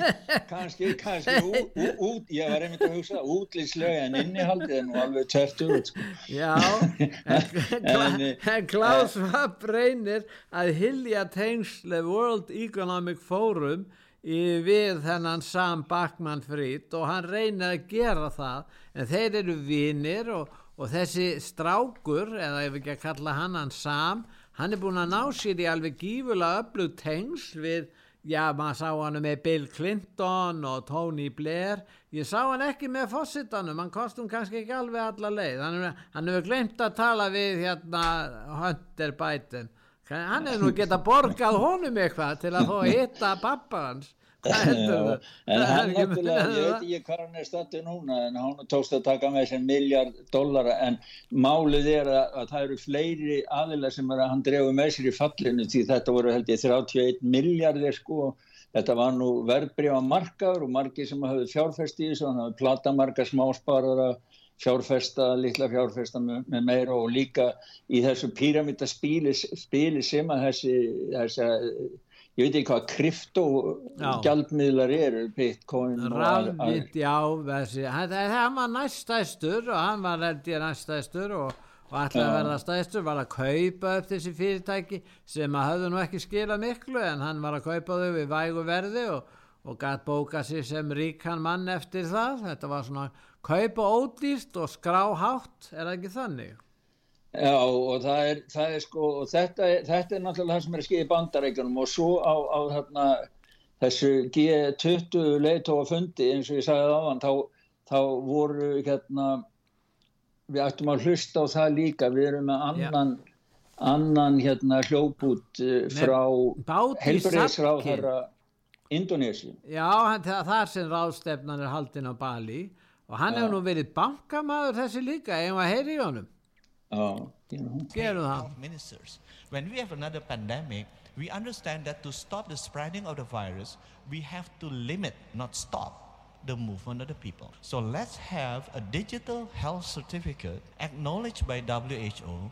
kannski, kannski, ú, ú, ú, ég var einmitt að hugsa útlýslega en innihaldið er nú alveg tvertu út. Sko. Já, en, en Klaus Vapp reynir að hilja tengsle World Economic Forum í við þennan Sam Backman-Fried og hann reynir að gera það en þeir eru vinir og, og þessi strákur, eða ef ekki að kalla hann hann Sam, hann er búin að ná sér í alveg gífulega öllu tengsl við, já maður sá hann með Bill Clinton og Tony Blair, ég sá hann ekki með fósittanum, hann kostum kannski ekki alveg alla leið, hann hefur glemt að tala við hérna Hunter Biden, hann hefur nú geta borgað honum eitthvað til að þó hitta pappa hans en hann náttúrulega, ég veit ekki hvað hann er stættið núna en hann tókst að taka með þessi miljard dollara en málið er að, að það eru fleiri aðilar sem að hann drefu með sér í fallinu því þetta voru held ég 31 miljardir sko. Þetta var nú verðbreyfa markaður og margi sem hafði fjárfæst í þessu hann hafði platamarka smásparara fjárfesta, litla fjárfesta með, með meira og líka í þessu píramítaspíli sem að þessi, þessi ég veit ekki hvað kryptogjaldmiðlar eru bitcoin rafvitt, já þessi, hann, hann var næstæstur og hann var heldur næstæstur og, og allir að verða stæstur var að kaupa upp þessi fyrirtæki sem að hafðu nú ekki skila miklu en hann var að kaupa þau við vægu verði og, og gæt bóka sér sem ríkan mann eftir það. Þetta var svona kaupa ódýst og skráhátt er ekki þannig? Já og það er, það er sko og þetta, þetta er náttúrulega það sem er að skilja í bandarækjunum og svo á, á þarna, þessu G20 leitóa fundi eins og ég sagði á hann þá, þá voru hérna við ættum að hlusta á það líka. Við erum með annan, annan hérna hljóput eh, frá helbriðsráð þeirra Indonési Já það, það er sem ráðstefnan er haldin á Bali. Og hann hefur nú verið bankamaður þessi líka ef maður heyri í honum Oh, you know. Ministers. When we have another pandemic, we understand that to stop the spreading of the virus, we have to limit, not stop, the movement of the people. So let's have a digital health certificate acknowledged by WHO.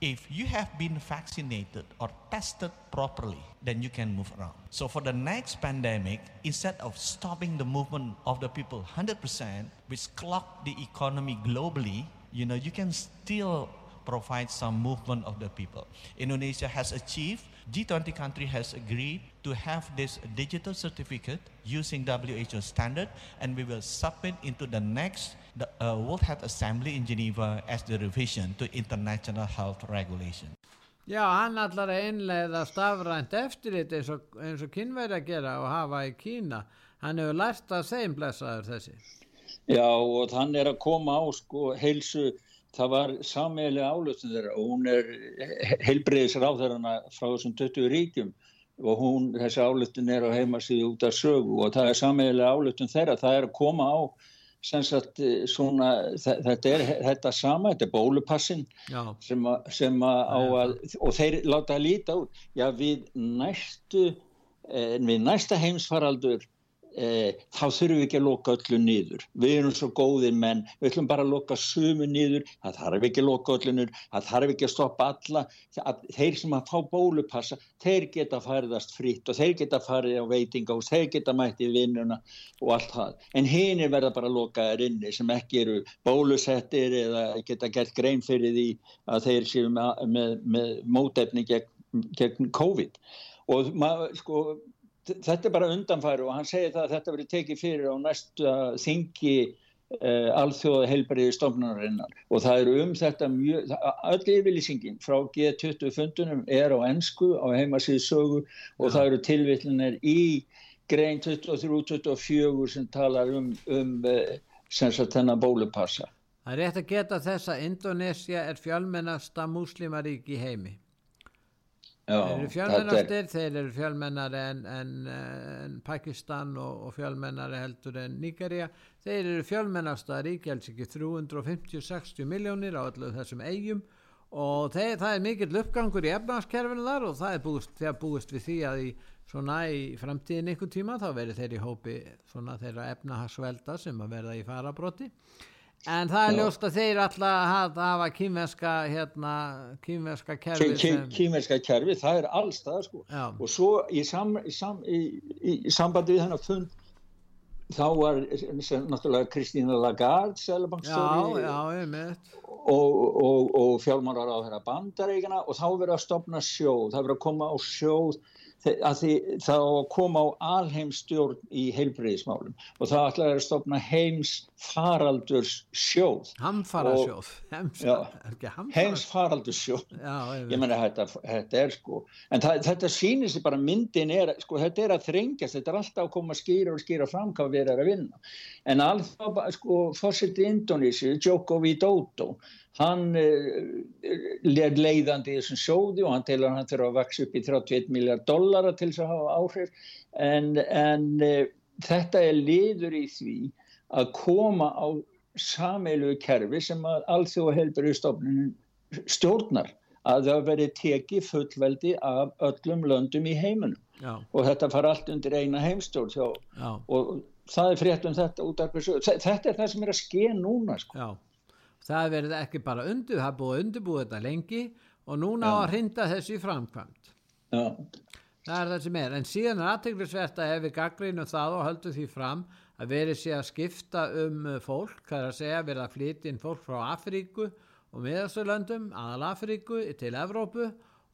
If you have been vaccinated or tested properly, then you can move around. So for the next pandemic, instead of stopping the movement of the people 100%, which clock the economy globally, you know, you can still provide some movement of the people. Indonesia has achieved, G20 country has agreed to have this digital certificate using WHO standard and we will submit into the next the, uh, World Health Assembly in Geneva as the revision to international health regulation. Já, hann allar að einlega stafrænt eftirlit eins og, eins og kynverði að gera og hafa í Kína. Hann hefur lært að þeim blessaður þessi. Já og þann er að koma á sko heilsu, það var sammeili álöfnum þeirra. Og hún er heilbreyðis ráðherrana frá þessum 20 ríkjum. Og hún, þessi álöfnum er á heimasíðu út af sögu. Og það er sammeili álöfnum þeirra, það er að koma á Sagt, svona, þetta er þetta sama, þetta er bólupassin sem, a, sem a, á að og þeir láta að líta út. Já við næstu eh, við næsta heimsfaraldur eh, þá þurfum við ekki að loka öllu nýður við erum svo góðir menn. Við ætlum bara að loka sumu nýður það þarf ekki að loka öllu nýður það þarf ekki að stoppa alla. Þeir sem að fá bólupassa þeir geta færðast fritt og þeir geta farið á veitinga og þeir geta mætti vinnuna og allt það. En hinn er verða bara að loka þær inni sem ekki eru bólusettir eða geta gert grein fyrir því að þeir séu með, með, með mótefni gegn, gegn COVID. Og maður sko þetta er bara undanfæri og hann segir það að þetta verið tekið fyrir á næsta þingi uh, alþjóða heilbæriði stofnarinnar og það eru um þetta mjög, öll yfirlýsingin frá G20 fundunum er á ennsku á heimasíðu sögu og ja. það eru tilvillinir í grein 23-24 sem talar um, um uh, sem sagt þennan bólupassa. Það er rétt að geta þess að Indonesia er fjölmennasta múslimarík í heimi. Þeir eru fjölmennastir, er... þeir eru fjölmennari en, en, en Pakistan og, og fjölmennari heldur en Nigeria, þeir eru fjölmennasta ríkjáls ekki 350-60 miljónir á öllu þessum eigum og þeir, það er mikill uppgangur í efnarskerfinu þar og það er búist, þegar búist við því að í svona í framtíðin ykkur tíma þá verður þeir í hópi svona þeirra efnahagsvelda sem að verða í farabróti En það er ljóst að þeir alltaf hafa kýmverska hérna, kýmverska kerfi sem... Kýmverska kerfi, það er allstað sko. og svo í, sam, í, sam, í, í sambandi við hennar fund þá var náttúrulega Kristína Lagarde selabankstjóri og, og, og fjármárar á þeirra bandaríkina og þá verður að stopna sjóð, það verður að koma á sjóð að því þá kom á alheimstjórn í heilbreyðismálum og það ætlaði að stopna heims faraldurs sjóð. Hamfarasjóð. Heims faraldurs sjóð ég menna þetta, þetta er sko en það, þetta sýnir sér bara myndin er sko þetta er að þrengjast, þetta er alltaf að koma að skýra og skýra fram hvað við erum að vinna. En alltaf sko fórseti Indonési, Joko Widodo hann uh, leir leiðandi í þessum sjóði og hann telur hann þurfa að vaksa upp í 31 miljard dollara til þess að hafa áhrif. En, en uh, þetta er liður í því að koma á sameilu kerfi sem að í stofnunum stjórnar að það veri tekið fullveldi af öllum löndum í heiminum. Já. og þetta fara allt undir eina heimstjórn og það er frétt um þetta út af þessu. Þetta er það sem er að ske núna sko. Það er verið ekki bara undir, það búið undirbúið þetta lengi og núna á að hrinda þessi framkvæmt Já. það er það sem er, en síðan er aðteglisvert að ef við gaggrínum það og höldum því fram að verið sé að skipta um fólk, það er að segja verið að flytja inn fólk frá Afríku og miðasturlöndum, aðal Afríku til Evrópu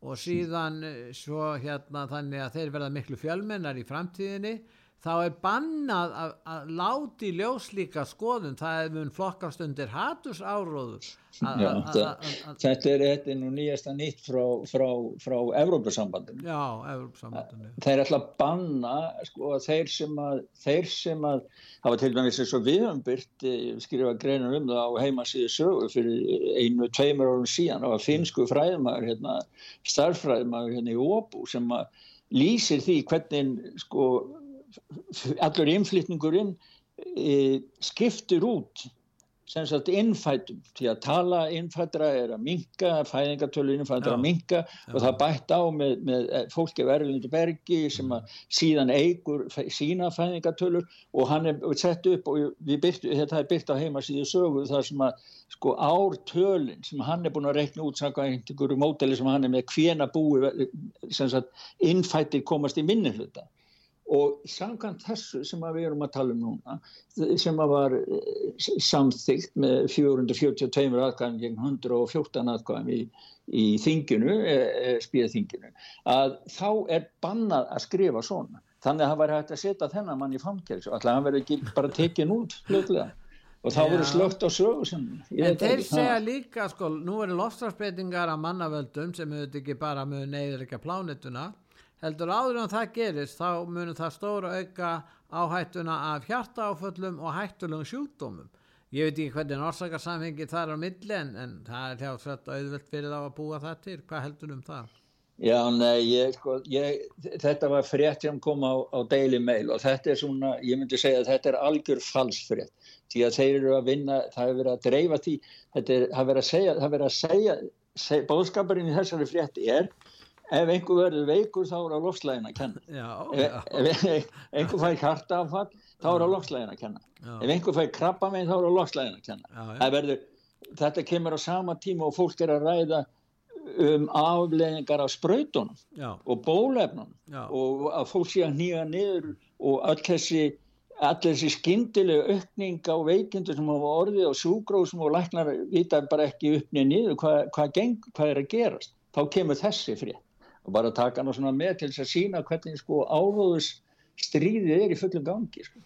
og síðan svo hérna þannig að þeir verða miklu fjölmennar í framtíðinni þá er bannað að, að láti ljóslíka skoðun, það er mun flokkast undir hatus áróður þetta er, þetta nú nýjasta nýtt frá, frá, frá Evrópusambandinu. Já, Evrópusambandinu. Þeir ætla að banna sko, þeir sem að þeir sem að hafa til dæmis eins og við höfum byrt skrifa greinar um það á heimasíðu sögu fyrir einu, tveimur árum síðan. Og að finsku fræðumæður hérna, starffræðumæður hérna í Óbú sem að lýsir því hvernig sko allur innflytningurinn e, skiptir út sem sagt innfætum því að tala innfætra er að minka fæðingatölu innfætra að minka og það bætt á með, með fólki verðlundu bergi sem að síðan eigur sína fæðingatölur og hann er sett upp og byrtu, þetta er byrkt á heimasíðu sögu þar sem að sko ártölin sem hann er búin að rekna út saka einhverju móteli sem hann er með hvena búi sem sagt innfættir komast í minni hluta og samkvæmt þessu sem við erum að tala um núna sem var samþygt með 442 aðkvæðum gegn 114 aðkvæðum í, í þinginu, e, e, spíðþinginu að þá er bannað að skrifa svona. Þannig að það væri hægt að setja þennan mann í famkjæls og alltaf hann verður ekki bara tekin út fljóðlega og þá verður slögt á sögu sem en þeir segja líka sko nú eru lofstafsbreytingar af mannavöldum sem auðvitað ekki bara með neyður ekki að plánituna heldur áður en það gerist þá munum það stóra auka áhættuna af hjartaáföllum og hættulegum sjúkdómum ég veit ekki hvernig orsakasamhengi það er á milli en, það er hljóðsvett auðvelt fyrir þá að búa það til hvað heldur um það? Já, nei, ég, sko, ég, þetta var frétt sem kom á, á Daily Mail og þetta er svona, ég myndi segja að þetta er algjör falsfrétt því að þeir eru að vinna, það hefur verið að dreifa því, þetta er, það hefur verið að segja, það hefur verið að segja, segja bóðskapurinn í þessari frétt er ef einhver verður veikur þá er á lofslægin að kenna. Já, ef, ef, ef einhver fær kartafall þá er á lofslægin að kenna. Já. ef einhver fær krabba meginn þá er á lofslægin að kenna. Já, verður, þetta kemur á sama tíma og fólk er að ræða um afleðingar af spröytunum og bólefnunum og að fólk sé að nýja niður og öll þessi allir þessi skindilegu aukning á veikindu sem hafa orðið og súgrósum og læknar vita bara ekki uppnið niður hvað, geng, hvað er að gerast. Þá kemur þessi frétt og bara taka hann svona með til þess að sína hvernig sko áróðus stríðið er í fullum gangi sko.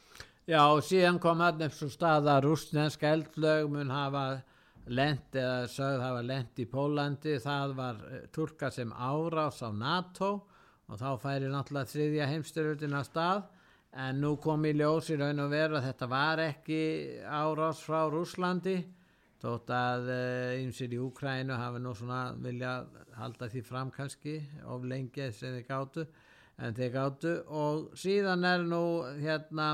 Já og síðan kom hann upp svo stað að rúsneska eldflög mun hafa lent eða sögð hafa lent í Pólandi það var eh, turka sem árás á NATO og þá færi náttúrulega þriðja heimstyrjutin að stað. En nú kom í ljós í raun og veru að þetta var ekki árás frá Rúslandi þótt að einsir eh, í Úkrænu hafi nú svona vilja halda því fram kannski of lengi sem þið gáttu en þið gáttu og síðan er nú hérna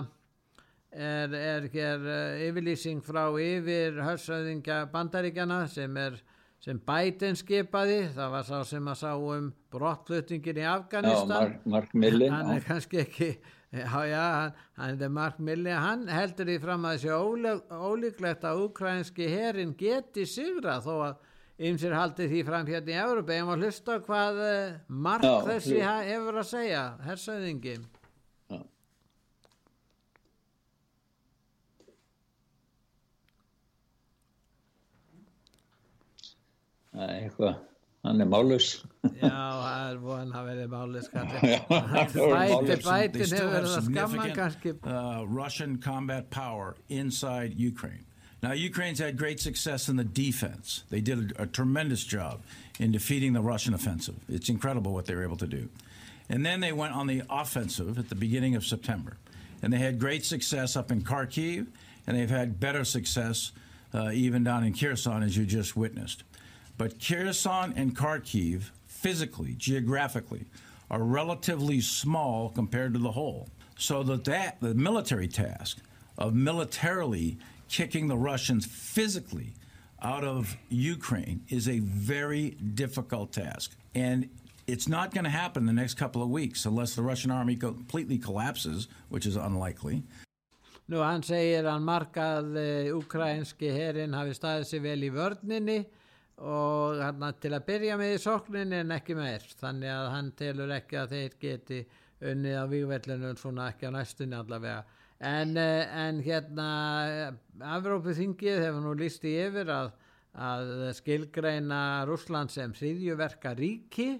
er, er hér uh, yfirlýsing frá yfir hörsöðingja bandaríkjana sem er sem Biden skipaði, það var sá sem að sá um brottflutningin í Afganistan. Já, Mark, Mark Milley hann er kannski ekki Já, já, hann, er Mark Milley, hann heldur því fram að þessi ólíklegt að ukrainski herin geti sigra þó að ymsir haldi því fram hérna í Európa. Ég má hlusta hvað eh, Mark já, þessi hefur að segja, hersauðingi. Já. Það er eitthvað hann er málaus já, það von að verði málaus bæti, bæti hefur verið að skamma kannski uh, Russian combat power inside Ukraine Now, Ukraine's had great success in the defense. They did a, a, tremendous job in defeating the Russian offensive. It's incredible what they were able to do. And then they went on the offensive at the beginning of September. And they had great success up in Kharkiv, and they've had better success uh, even down in Kherson, as you just witnessed. But Kherson and Kharkiv, physically, geographically, are relatively small compared to the whole. So that, that the military task of militarily kicking the Russians physically out of Ukraine is a very difficult task. And it's not going to happen in the next couple of weeks unless the Russian army completely collapses, which is unlikely. Nú hann segir hann markað uh, ukrainski herin hafi staðið sér vel í vörninni og hann til að byrja með í sókninni en ekki meir. Þannig að hann telur ekki að þeir geti unnið á vývellinu svona ekki á næstunni allavega. En, uh, en hérna Afrópu þingið hefur nú lísti yfir að, að skilgreina Rúsland sem hriðjuverka ríki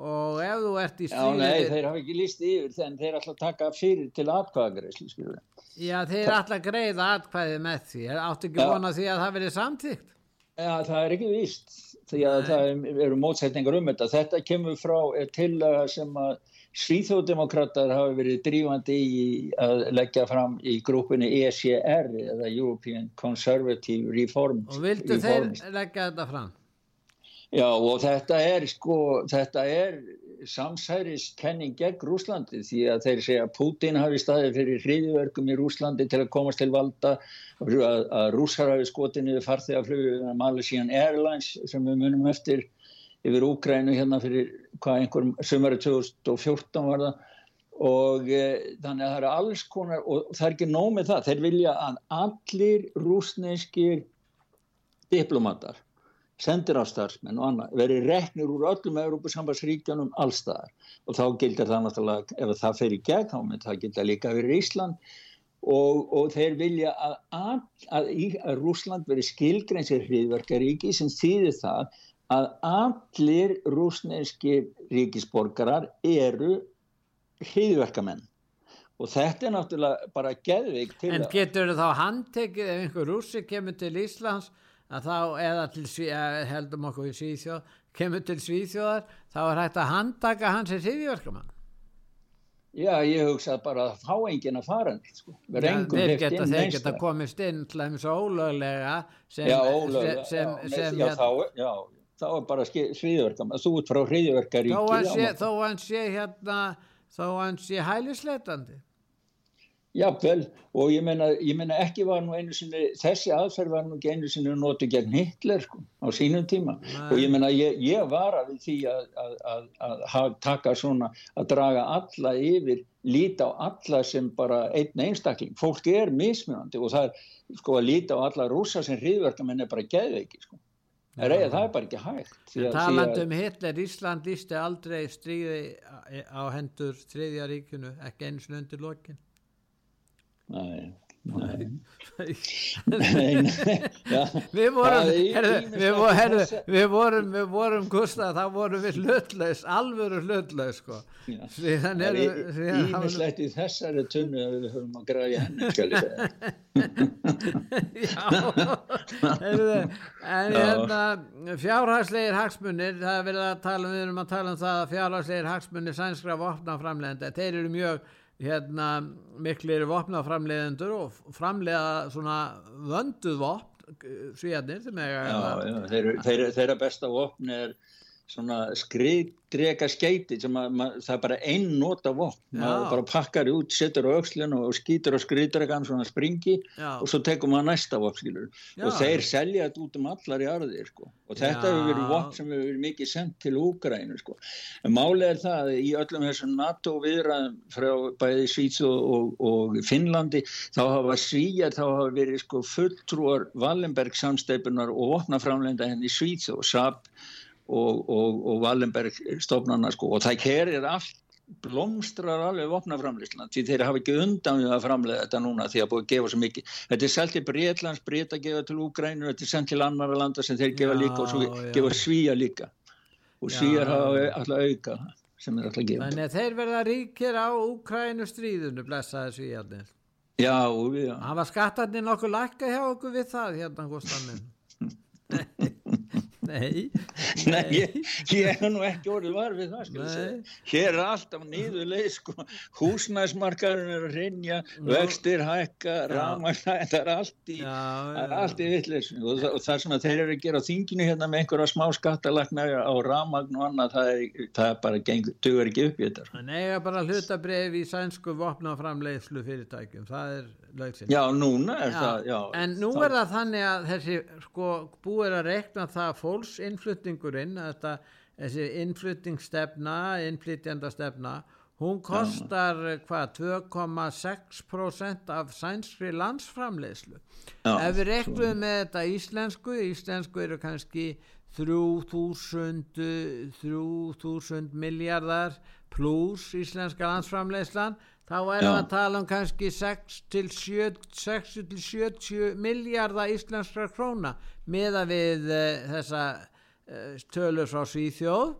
og ef þú ert í stríði Já, nei, þeir hafa ekki lísti yfir en þeir ætla að taka fyrir til við Já, þeir alltaf greið aðkvæðið með því. Áttu ekki vona því að það verið samtíkt? Já, það er ekki víst. Því að Nei. það eru mótsetningar um þetta. Þetta kemur frá til sem að Svíþjóðdemokrater hafi verið drífandi í að leggja fram í grúpunni ECR eða European Conservative Reform. Og vildu Reforms. þeir leggja þetta fram? Já, og þetta er sko, þetta er samsæriskenning gegn Rúslandi því að þeir segja að Putin hafi staðið fyrir hriðiverkum í Rúslandi til að komast til valda að, að rússar hafi skotið niður farþegaflögu Malaysian Airlines sem við munum eftir yfir Úgrænu hérna fyrir hvað einhverjum sömari 2014 var það. Og e, þannig að það eru alls konar og það er ekki nómið það, þeir vilja að allir rúsneskir diplomatar sendir á starfsmenn og annað, verið reknir úr öllum Európusambansríkjanum allstaðar og þá gildir það náttúrulega, ef það fer í gegn þá gildir líka fyrir Ísland. Og, og þeir vilja að, að, að, að Rúsland veri skilgrensir hriðverkaríki sem þýðir það að allir rúsneski ríkisborgarar eru hriðverkamenn og þetta er náttúrulega bara geðvig til En getur þá handtekið ef einhver rúsi kemur til Íslands að þá eða til heldum okkur í Svíþjóð kemur til Svíþjóðar þá er hægt að handtaka hans í síðjörgum Já, ég hugsa bara að fá enginn að fara sko. ja, þeir geta, þeir geta komist inn til þeim svo ólöglega sem, já, ólöglega, sem, já, sem, já, hérna- þá, já, þá er bara svíðverkam þú ert frá hriðjverkaríki þó hann sé hérna þó hann sé hælisleitandi Jável og ég meina, ég meina ekki var nú einu sinni, þessi aðferð var nú ekki einu sinni notið gegn Hitler sko á sínum tíma Nei. og ég meina ég, ég var að því að, að, að, að taka svona að draga alla yfir, líta á alla sem bara einn einstakling, fólk er mismunandi og það er sko að líta á alla rúsa sem hriðverkamenn er bara geðveiki sko. Er eða, það er bara ekki hægt talandum Hitler, Ísland lísti aldrei stríði á hendur þriðja ríkunu, ekki eins og undir lokin Nei, nei. nei, nei. Ja, við vorum, við, vorum við vorum, við vorum, Gustaf, þá vorum við hlutlaus, alvöru hlutlaus, sko. Það er ímislegt í þessari tunnu að við höfum að græja henni. Já, en hérna, fjárhagslegir hagsmunir, það er verið að tala, um, við erum að tala um það að fjárhagslegir hagsmunir sænskra vopnaframlegenda, þeir eru mjög hérna miklir vopnaframleðendur og framlega svona vönduð vopn svíjarnir þeirra besta vopn er svona skriðdrega skeiti sem að, mað, það er bara einn nota vopn maður bara pakkar út, setur á aukslinu og skýtur á skriðdregan svona springi Já. og svo tekum maður næsta vopn og þeir selja þetta út um allar í arðir sko. og þetta hefur verið vopn sem hefur verið mikið sendt til Úgrænu sko. en málið er það að í öllum þessum NATO viðræðum frá bæði Svíts og, og, og Finnlandi þá hafa Svíjar þá hafa verið sko, fulltrúar Wallenberg samsteipunar og vopnaframlenda henni Svíts og SAP og, og, og Wallenberg stofnana sko. Og það kerir allt blómstrar alveg vopnaframleyslan því þeir hafa ekki undan við að framlega þetta núna því að búið að gefa svo mikið. Þetta er selgt til Breitlands, Breit að gefa til Úgrænu þetta er sendt til annara landa sem þeir gefa já, líka og svo já. gefa svíja líka. Og svíjar hafa alltaf auka sem er alltaf gefað Þannig að þeir verða ríkir á Úgrænu stríðunu blessaði svíjarnir Já, já Það var skattarnir nokkuð lakka hjá okkur við það hérna Gustamin Nei, nei. Ég, ég hef nú ekki orðið varfið það hér er alltaf nýðu leið sko. húsnæsmarkaðurinn er að rinja vextir hækka ramagna, það er allt í, í vittlis og, og það er svona þeir eru að gera þinginu hérna með einhverja smá skattalagna á ramagn og annað það er, það er bara duður ekki upp í þetta Það er bara hlutabref í sænsku vopnaframleiðslu fyrirtækjum það er lögsinn Já, núna er já. það já, En nú það... er það þannig að þessi sko búið að rekna það fólksinnflutningurinn þetta, þessi innflutningsstefna innflytjandastefna hún kostar já. hvað 2,6% af sænskri landsframleyslu já, ef við rekluðum með þetta íslensku íslensku eru kannski 3000 3000 miljardar pluss íslenska landsframleyslan þá erum við að tala um kannski 6 til 70 miljardar íslenskra króna meða við uh, þessa uh, tölur frá Svíþjóð.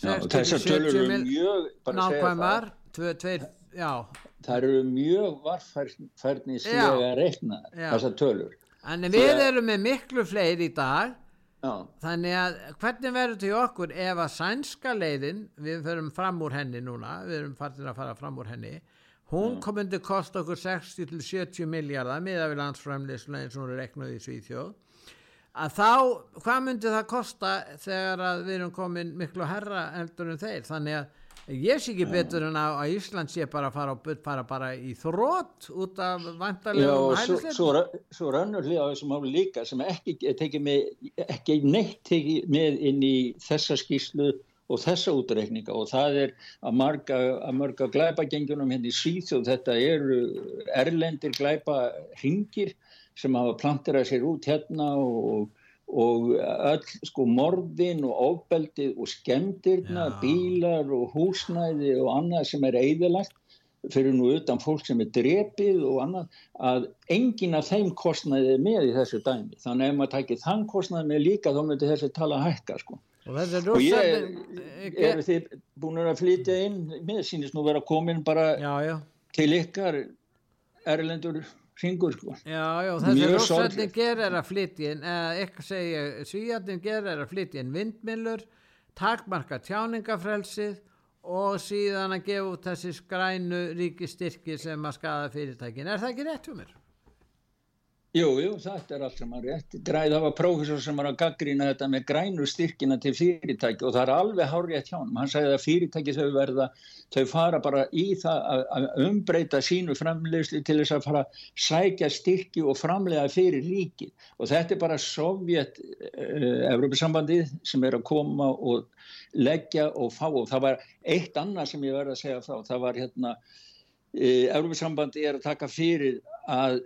Þessar tölur eru mjög nákvæmar það eru mjög varfærnislega reikna þessar tölur. En við erum með miklu fleiri í dag. Já. þannig að hvernig verður til okkur ef að sænska leiðin við förum fram úr henni núna við erum farin að fara fram úr henni hún ja. komandi kosta okkur 60-70 miljardar miða við landsframleyslu eins og hún er reknuð í Svíþjóð. Að þá, hvað myndi það kosta þegar að við erum komin miklu herra eldur en þeir? Þannig að ég sé ekki betur en að, að Ísland sé bara að fara, fara bara í þrótt út af vantarlegum hælisleir Svo, svo, svo rannur hljóða á þessum áli líka sem ekki tekið með ekki neitt tekið með inn í þessa skýslu og þessa útreikninga. Og það er að marga, að marga glæpagengjunum henni síð og þetta eru erlendir glæpa ringir sem hafa planterað sér út hérna og og öll sko morðin og ofbeldið og skemdirna, Já. bílar og húsnæði og annað sem er eðilagt fyrir nú utan fólk sem er drepið og annað að engin af þeim kostnæði er með í þessu dæmi. Þannig að ef maður takir þann kostnæði með líka þá myndir þessi tala hækka sko og, ég er þið búin að flytja inn mér sínist nú vera komin bara já, já. til ykkar erlendur hringur sko. Þessi rússarnir gerir að flytja inn, ekki segja, svíjarnir gerir að flytja inn vindmillur, takmarka tjáningafrelsið og síðan að gefa út þessi skrænu ríkistyrki sem að skada fyrirtækin. Er það ekki rétt um mér? Jú, jú, þetta er allt sem að rétt. Græð, það var prófessor sem var að gaggrýna þetta með grænu styrkina til fyrirtæki og það er alveg hárið hjá hann. Hann sagði að fyrirtæki þau verða, þau fara bara í það að umbreyta sínu framlegsli til þess að fara að sækja styrki og framlega fyrir líkið. Og þetta er bara Sovjet, eh, Evropasambandið sem er að koma og leggja og fá. Og það var eitt annað sem ég verði að segja frá. Það var hérna, eh, Evropasambandið er að taka fyrir að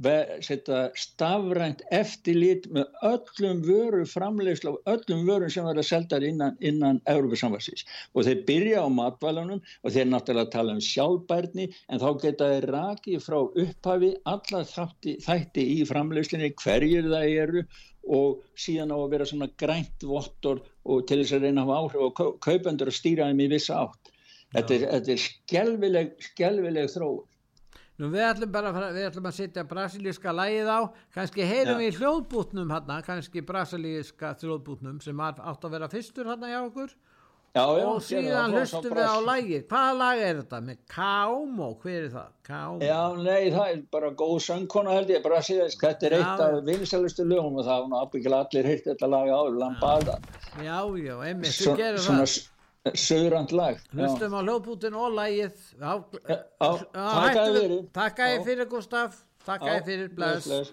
setja stafrænt eftirlit með öllum vöru framlegslu og öllum vörum sem verða seldar innan, innan Európa-samvarsins og þeir byrja á matvælunum og þeir náttúrulega tala um sjálfbærni en þá geta þeir raki frá upphafi alla þætti, þætti í framlegslinni hverjir það eru og síðan á að vera svona grænt vottor og til þess að reyna að hafa áhrif og kaupendur að stýra þeim í vissa átt. Þetta er, þetta er skelvileg, skelvileg þróun. Nú við ætlum bara að, við ætlum að setja brasilíska lægið á, kannski heyrum við í hljóðbútnum hérna, kannski brasilíska hljóðbútnum sem átt að vera fyrstur hérna hjá okkur já, já, og síðan hlustum við á lægið. Hvaða lag er þetta með Kaum og hver er það? Kaum. Já, nei, það er bara góð söngkona held ég, brasilísk, þetta er eitt af vinsælustu lögum og það er ábyggilega allir hýrt þetta lag á, Lambada. Já, já, einmitt, þú gerir það. Söðurand lag. Hlustum á hljóðbútin og lægið Takk að þið Takk að þið fyrir Gustaf Takk að þið fyrir. Bless.